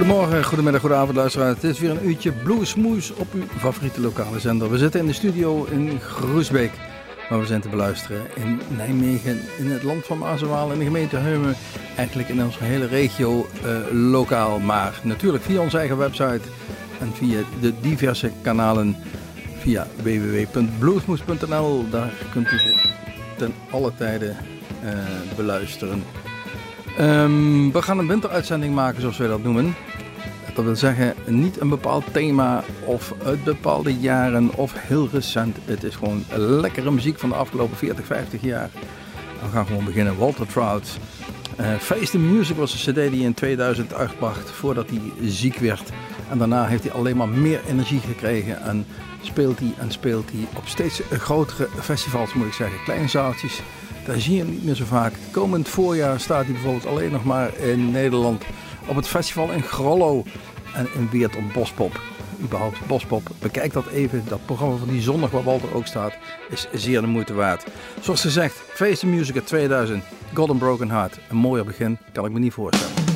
Goedemorgen, goedemiddag, goedenavond luisteraar. Het is weer een uurtje Bluesmoes op uw favoriete lokale zender. We zitten in de studio in Groesbeek, waar we zijn te beluisteren in Nijmegen, in het land van Mazenwaal, in de gemeente Heumen. Eigenlijk in onze hele regio uh, lokaal, maar natuurlijk via onze eigen website en via de diverse kanalen via www.bluesmoes.nl. Daar kunt u ze ten alle tijden uh, beluisteren. Um, we gaan een winteruitzending maken, zoals wij dat noemen. Dat wil zeggen, niet een bepaald thema of uit bepaalde jaren of heel recent. Het is gewoon lekkere muziek van de afgelopen 40, 50 jaar. We gaan gewoon beginnen. Walter Trout. Uh, Face the Music was een cd die in 2000 uitbracht voordat hij ziek werd. En daarna heeft hij alleen maar meer energie gekregen en speelt hij en speelt hij op steeds grotere festivals moet ik zeggen. Kleine zaaltjes, daar zie je hem niet meer zo vaak. Komend voorjaar staat hij bijvoorbeeld alleen nog maar in Nederland op het festival in Grollo en in Weert op Bospop. Überhaupt Bospop. Bekijk dat even. Dat programma van die zondag waar Walter ook staat is zeer de moeite waard. Zoals gezegd, Face the Music 2000, Golden Broken Heart. Een mooier begin kan ik me niet voorstellen.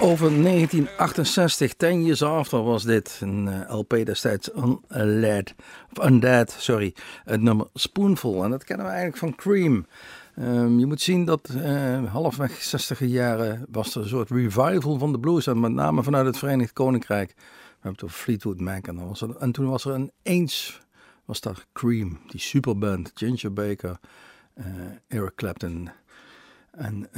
Over 1968, 10 years after was dit. Een uh, LP destijds Undead, Undead, sorry. Het nummer Spoonful. En dat kennen we eigenlijk van Cream. Um, je moet zien dat uh, halfweg 60 jaren was er een soort revival van de blues. En met name vanuit het Verenigd Koninkrijk. We hebben het over Fleetwood Mac. En, was er, en toen was er een eens, was daar Cream. Die superband, Ginger Baker, uh, Eric Clapton en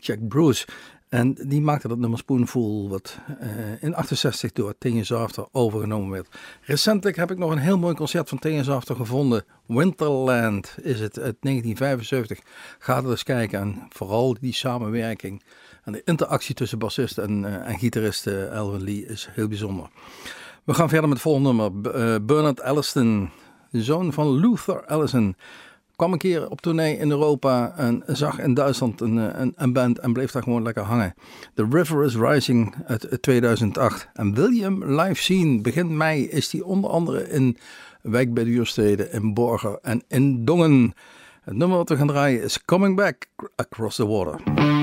Jack Bruce. En die maakte dat nummer Spoonful, wat uh, in 68 door Teenage After overgenomen werd. Recentelijk heb ik nog een heel mooi concert van Teenage After gevonden. Winterland is het uit 1975. Ga er eens kijken en vooral die samenwerking en de interactie tussen bassist en, uh, en gitarist uh, Elvin Lee is heel bijzonder. We gaan verder met het volgende nummer. Bernard Elliston, de zoon van Luther Allison kwam een keer op tournee in Europa en zag in Duitsland een, eh, een, een, band en bleef daar gewoon lekker hangen. The River is Rising uit 2008. En William live zien begin mei is die onder andere in Wijk bij de in Borger en in Dongen. Het nummer wat we gaan draaien is Coming Back Across the Water.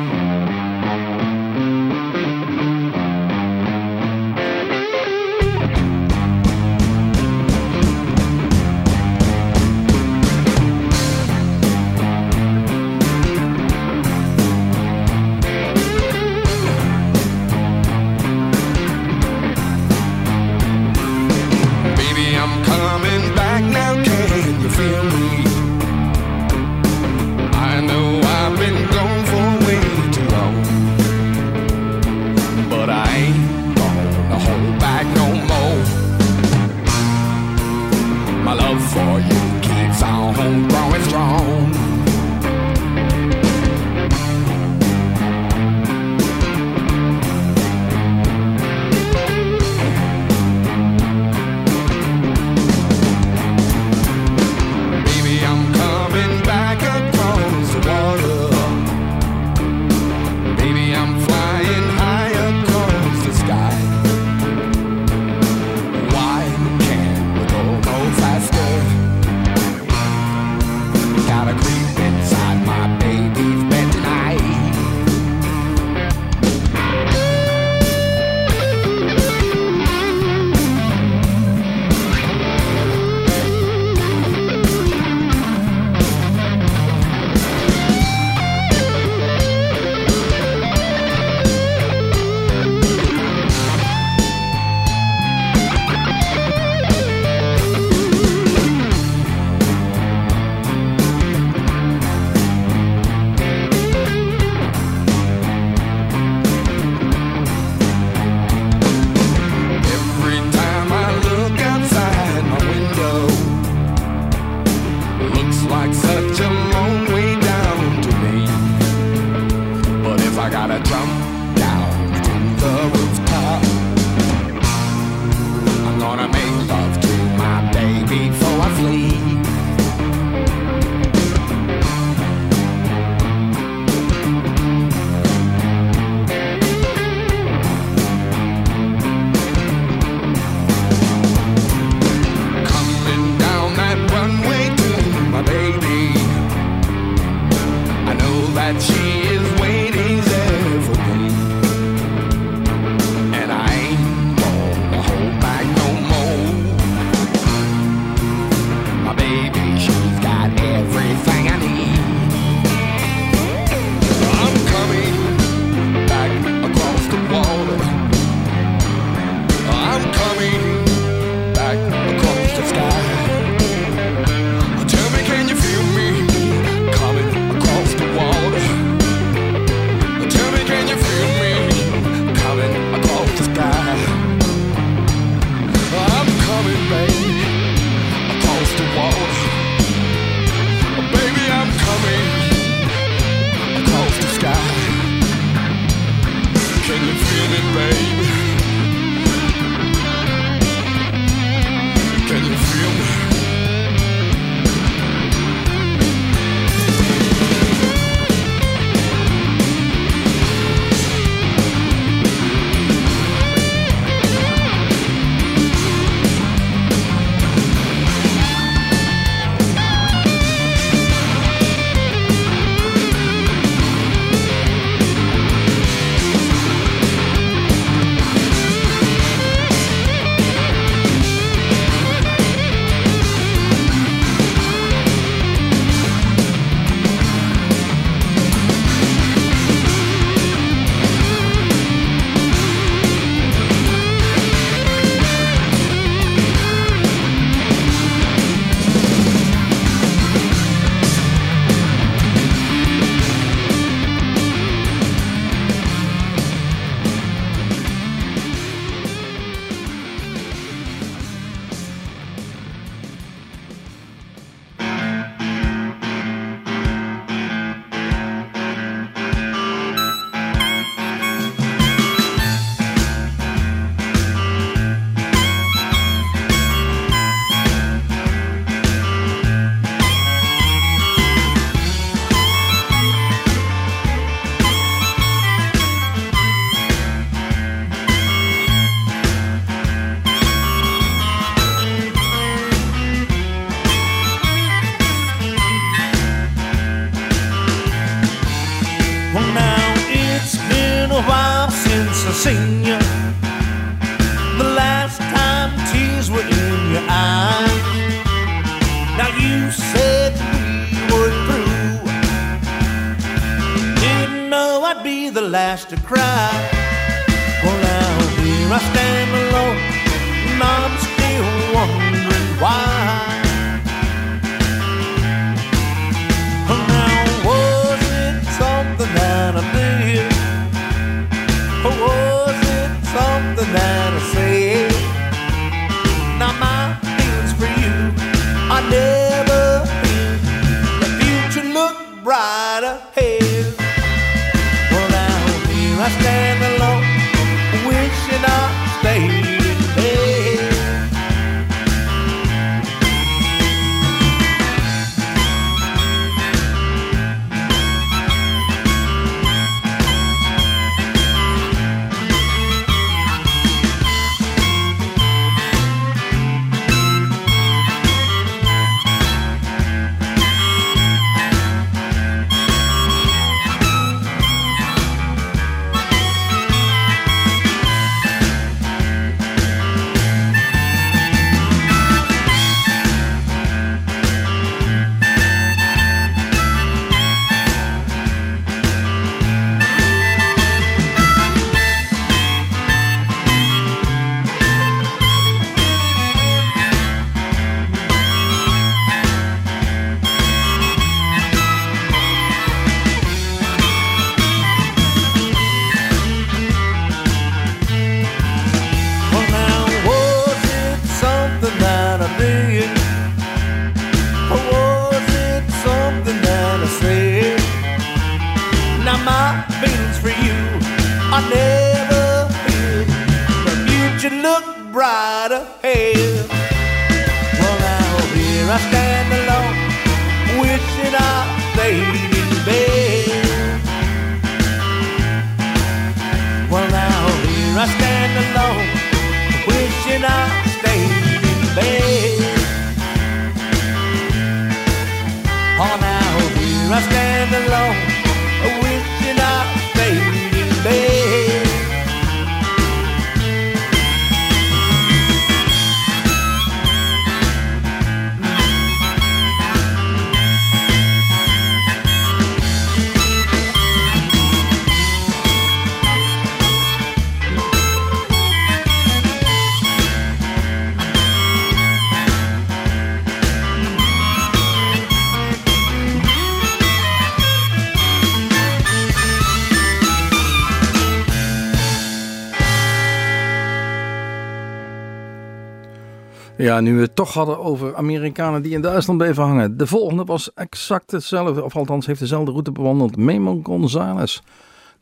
Nu we het toch hadden over Amerikanen die in Duitsland bleven hangen. De volgende was exact hetzelfde, of althans heeft dezelfde route bewandeld. Memo Gonzalez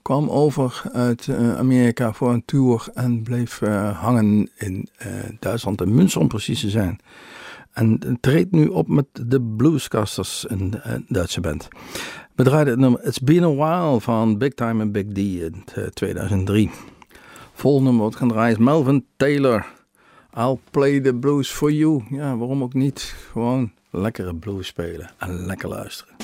kwam over uit eh, Amerika voor een tour en bleef eh, hangen in eh, Duitsland, in Münster om precies te zijn. En treedt nu op met de Bluescasters, een Duitse band. We draaiden het nummer It's Been a While van Big Time and Big D in eh, 2003. Volgende nummer wat gaan draaien is Melvin Taylor. I'll play the blues for you. Ja, waarom ook niet? Gewoon lekkere blues spelen en lekker luisteren.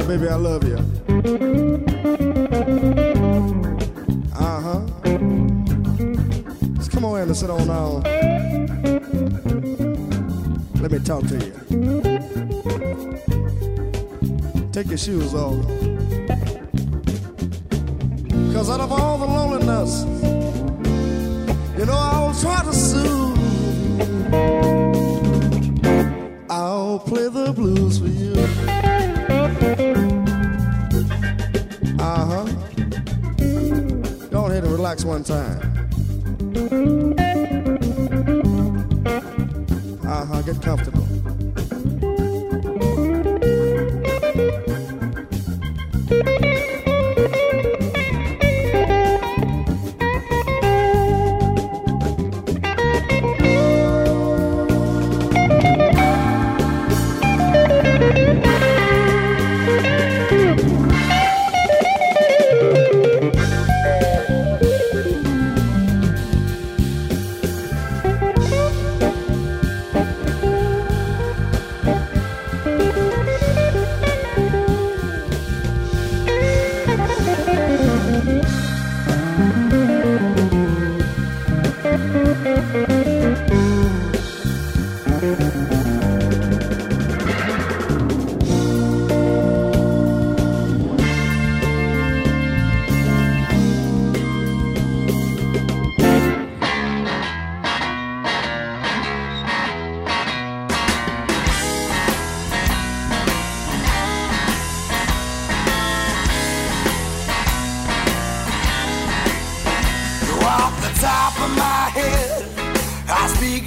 yeah, baby, I love you. Uh huh. Just come on in and sit on down. Let me talk to you. Take your shoes off. Cause out of all the loneliness, you know, I'll try to soothe. I'll play the blues for you. relax one time. Uh huh, get comfortable.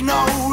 no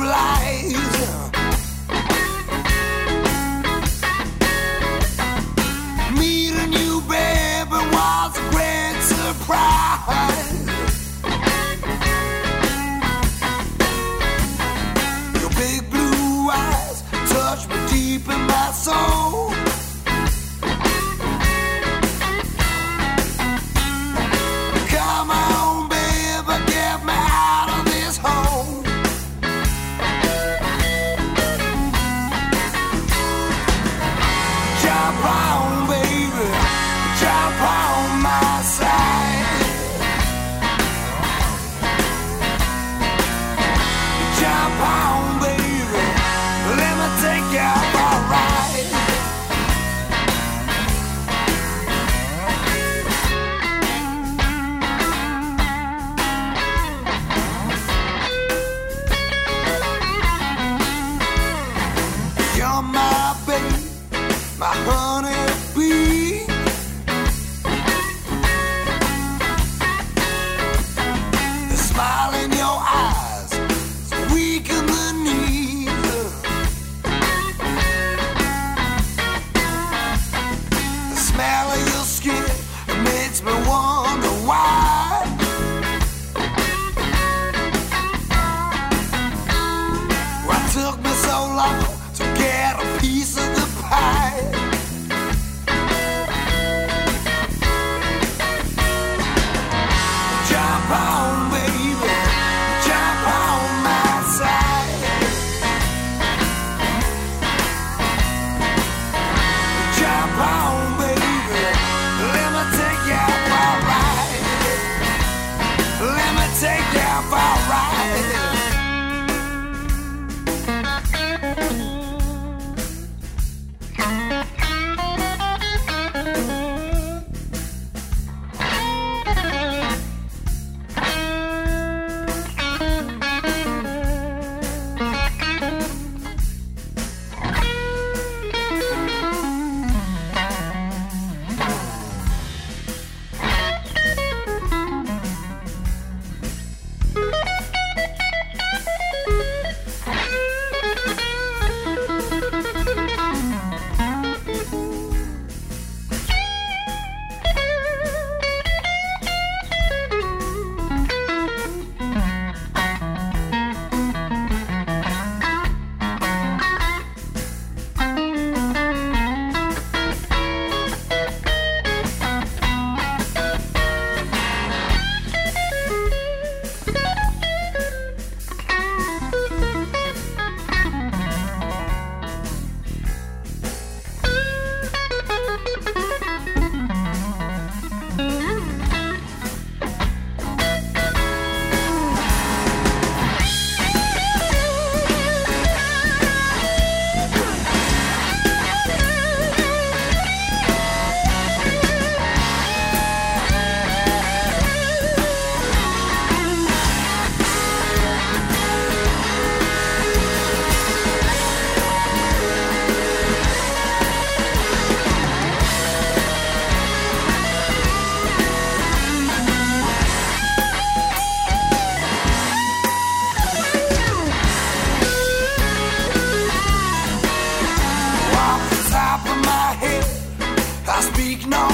I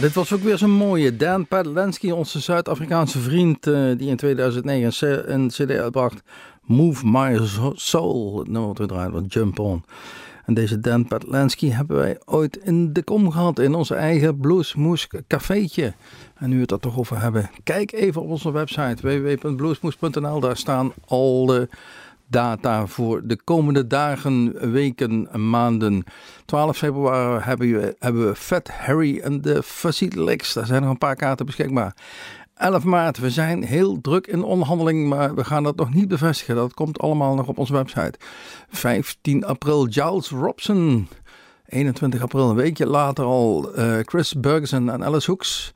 Dit was ook weer zo'n mooie. Dan Padlensky, onze Zuid-Afrikaanse vriend, eh, die in 2009 een, C- een cd uitbracht. Move My Soul, het nummer wat we draaien, wat Jump On. En deze Dan Padlensky hebben wij ooit in de kom gehad, in onze eigen Bluesmoes cafeetje. En nu we het er toch over hebben, kijk even op onze website www.bluesmoes.nl. Daar staan al de data voor de komende dagen, weken en maanden. 12 februari hebben we, hebben Fat Harry en de Fuzzy. Daar zijn nog een paar kaarten beschikbaar. 11 maart, we zijn heel druk in onderhandeling, maar we gaan dat nog niet bevestigen. Dat komt allemaal nog op onze website. 15 april, Giles Robson. 21 april, een weekje later al, eh, Chris Bergson en Alice Hoeks.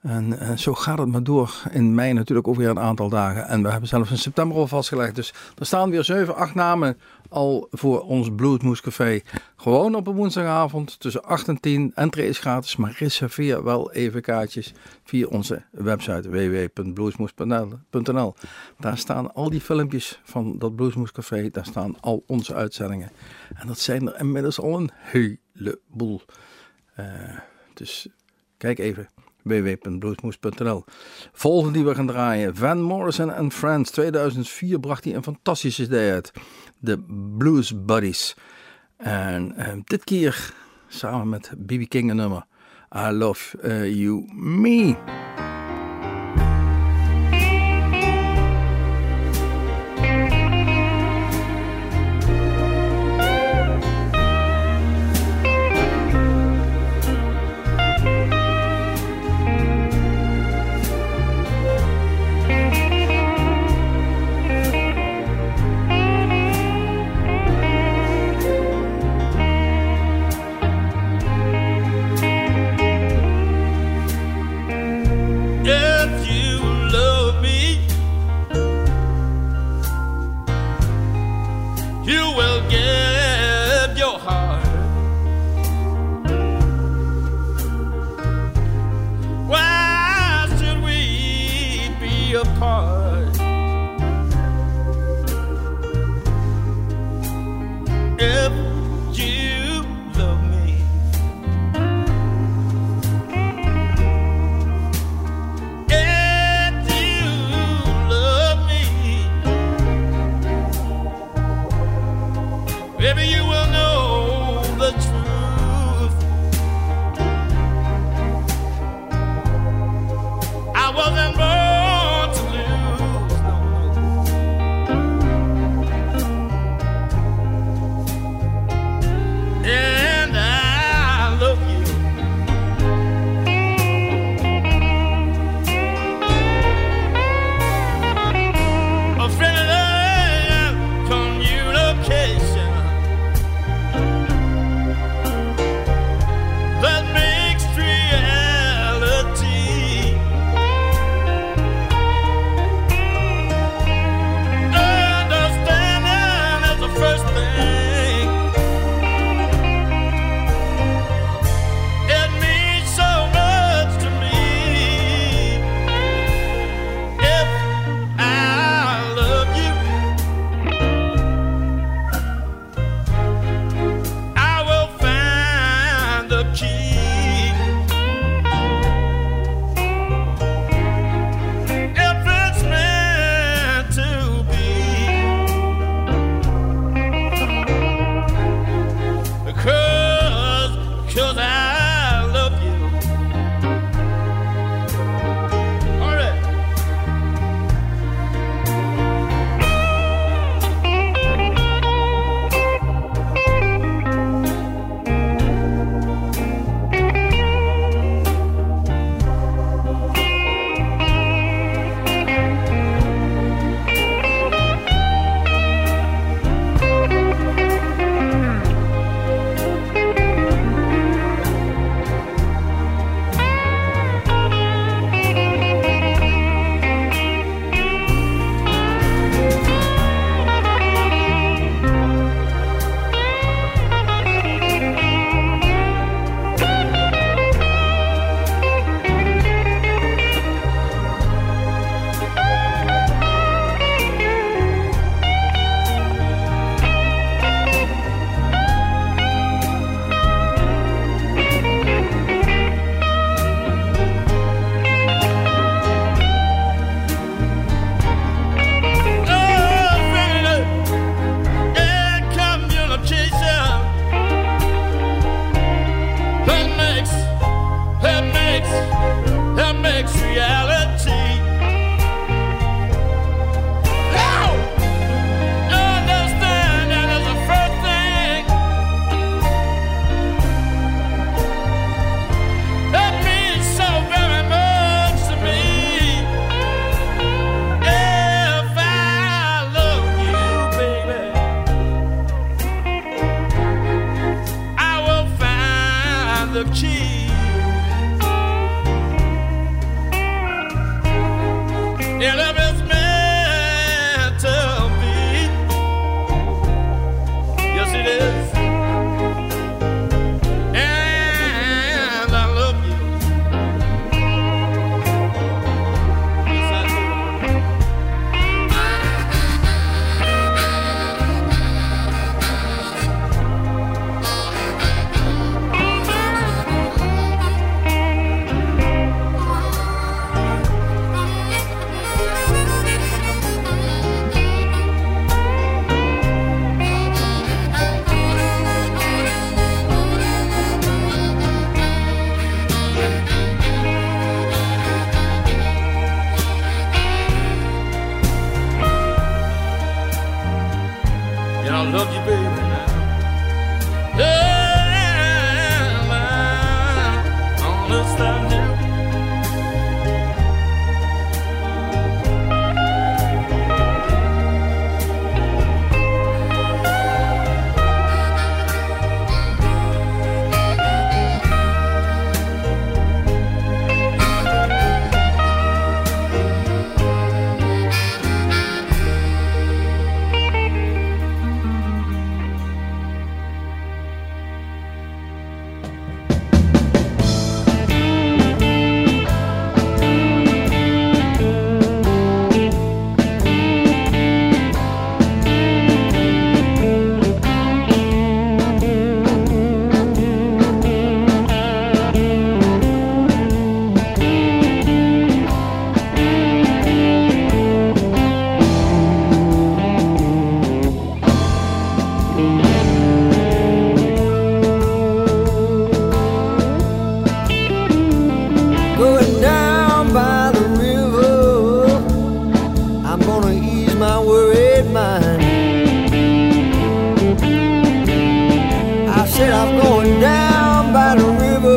En eh, zo gaat het maar door. In mei natuurlijk ook weer een aantal dagen. En we hebben zelfs in september al vastgelegd. Dus er staan weer 7, 8 namen al voor ons Bloedmoes Café. Gewoon op een woensdagavond tussen 8 en 10. Entree is gratis, maar reserveer wel even kaartjes via onze website www.bluesmoes.nl. Daar staan al die filmpjes van dat Bluesmoes Café. Daar staan al onze uitzendingen. En dat zijn er inmiddels al een heleboel. Eh, dus kijk even www.bluesmoes.nl. Volgende die we gaan draaien. Van Morrison and Friends. 2004 bracht hij een fantastische idee uit. De Blues Buddies. En eh, dit keer samen met B.B. King een nummer. I Love uh, You Me.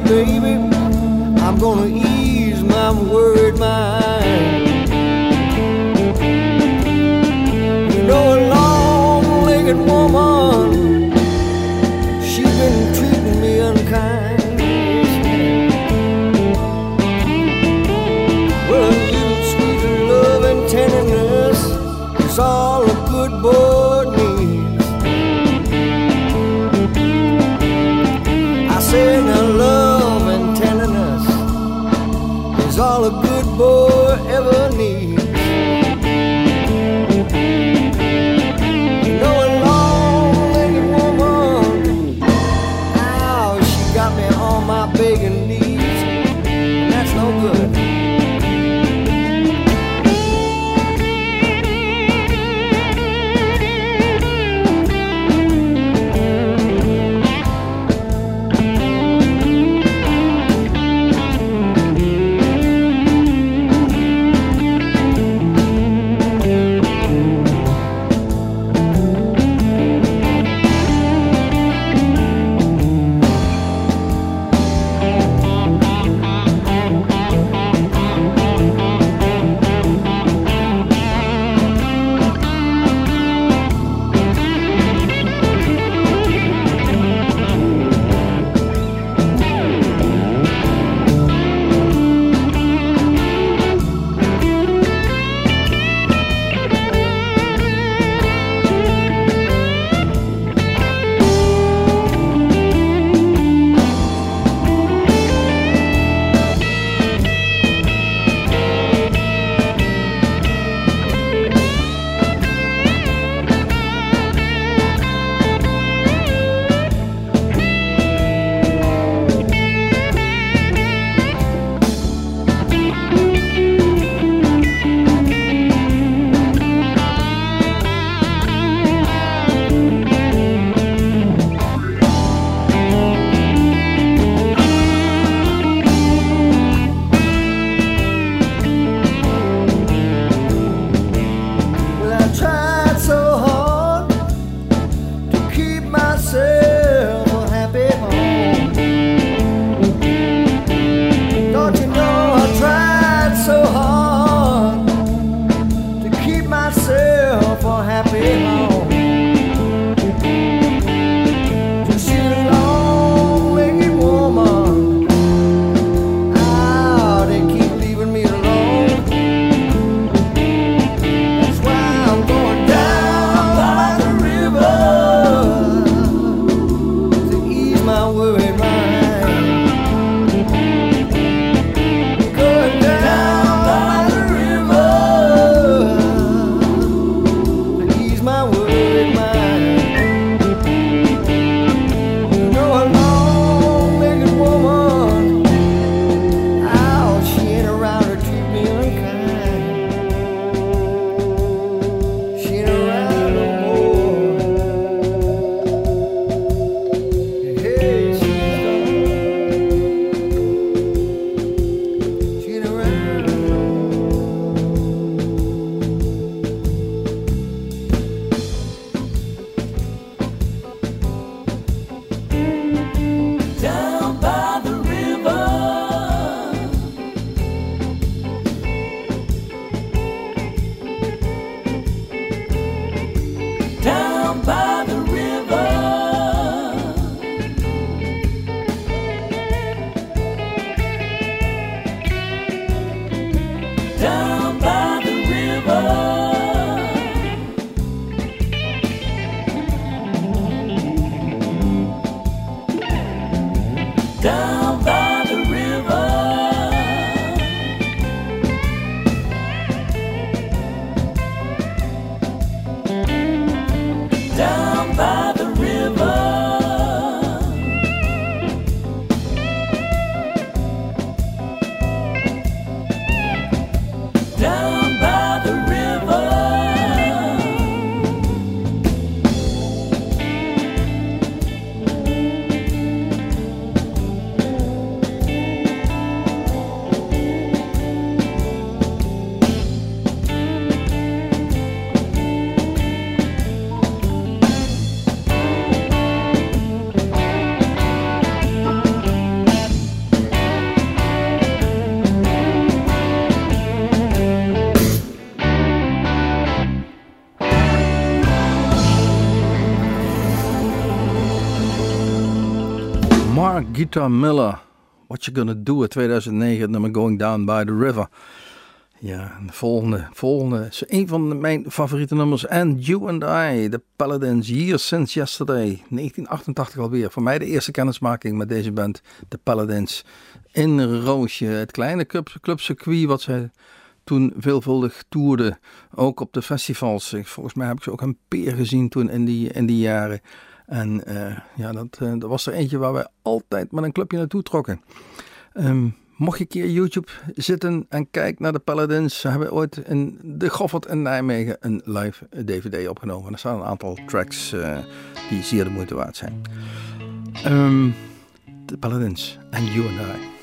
baby, I'm gonna ease my worried mind. You know, a long-legged woman. Guitar Miller, What You Gonna Do in 2009, het nummer Going Down by the River. Ja, de volgende, volgende is een van mijn favoriete nummers. And You and I, The Paladins, Years Since Yesterday, 1988 alweer. Voor mij de eerste kennismaking met deze band, The Paladins. In Roosje, het kleine club, clubcircuit wat zij toen veelvuldig toerden. Ook op de festivals. Volgens mij heb ik ze ook een peer gezien toen in die, in die jaren. En eh, ja, dat, eh, dat was er eentje waar we altijd met een clubje naartoe trokken. Ehm, mocht je een keer YouTube zitten en kijk naar de Paladins, hebben ooit in de Goffert in Nijmegen een live DVD opgenomen. En er staan een aantal tracks eh, die zeer de moeite waard zijn. Ehm, de Paladins en You and I.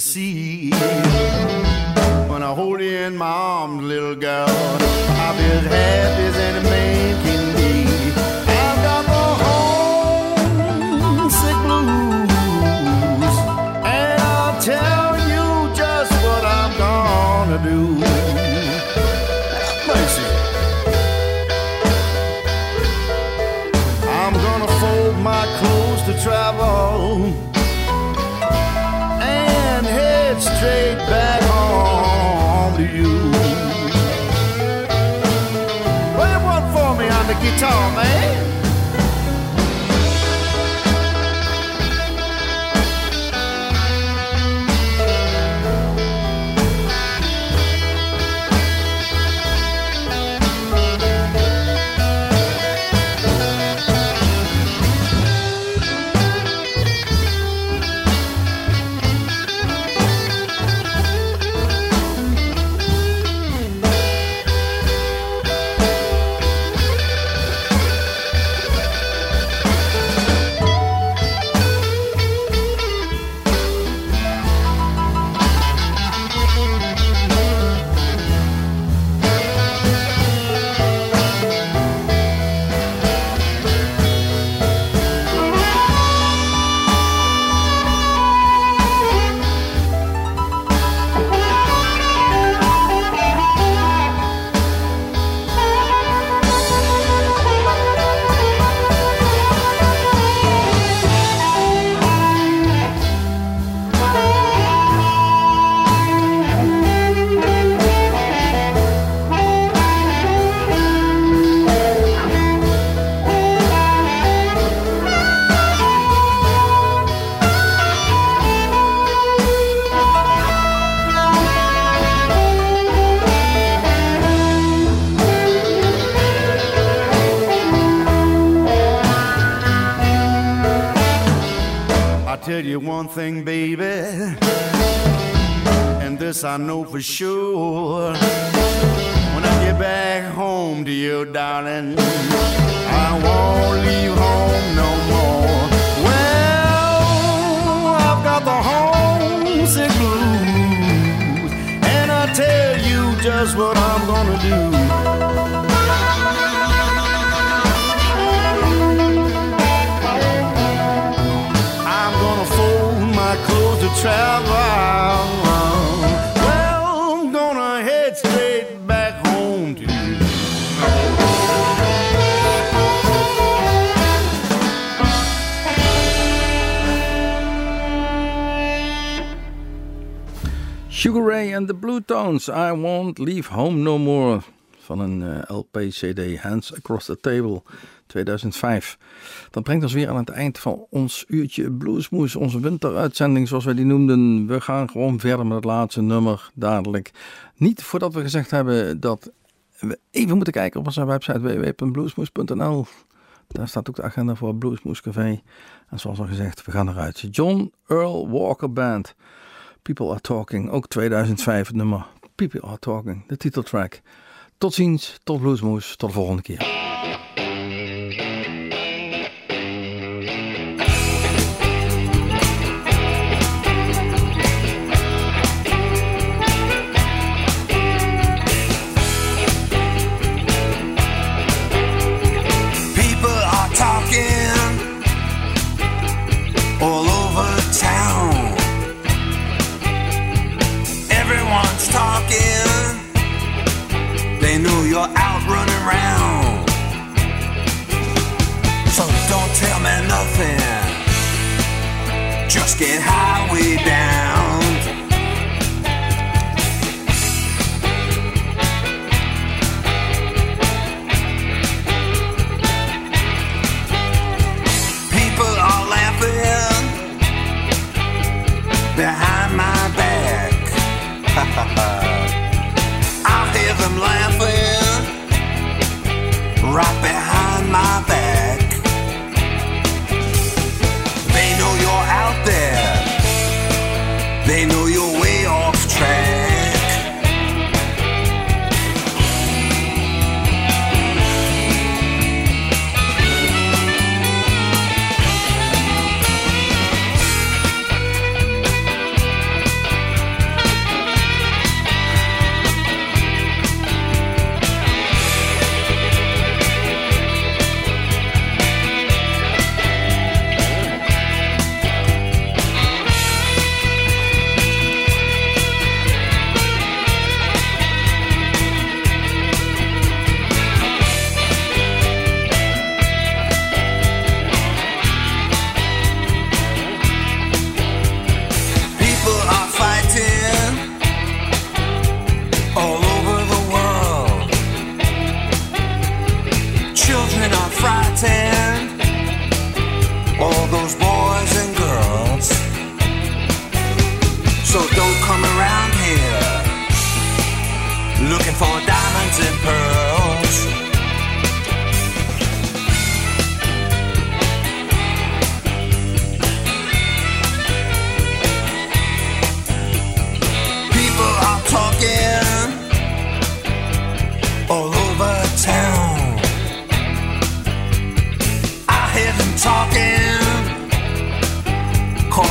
sea. Darling, I won't leave home Sugar Ray and the Blue Tones, I Won't Leave Home No More. Van een eh, LP-CD, Hands Across the Table, 2005. Dat brengt ons weer aan het eind van ons uurtje Bluesmoes, onze winteruitzending zoals wij die noemden. We gaan gewoon verder met het laatste nummer dadelijk. Niet voordat we gezegd hebben dat we even moeten kijken op onze website www.bluesmoes.nl. Daar staat ook de agenda voor Bluesmoes Café. En zoals al gezegd, we gaan eruit. John Earl Walker Band. People Are Talking, ook 2005 het nummer. People Are Talking, de titeltrack. Tot ziens, tot Bluesmoes, tot de volgende keer.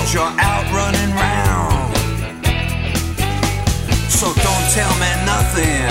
cause you're out running round. So don't tell me nothing.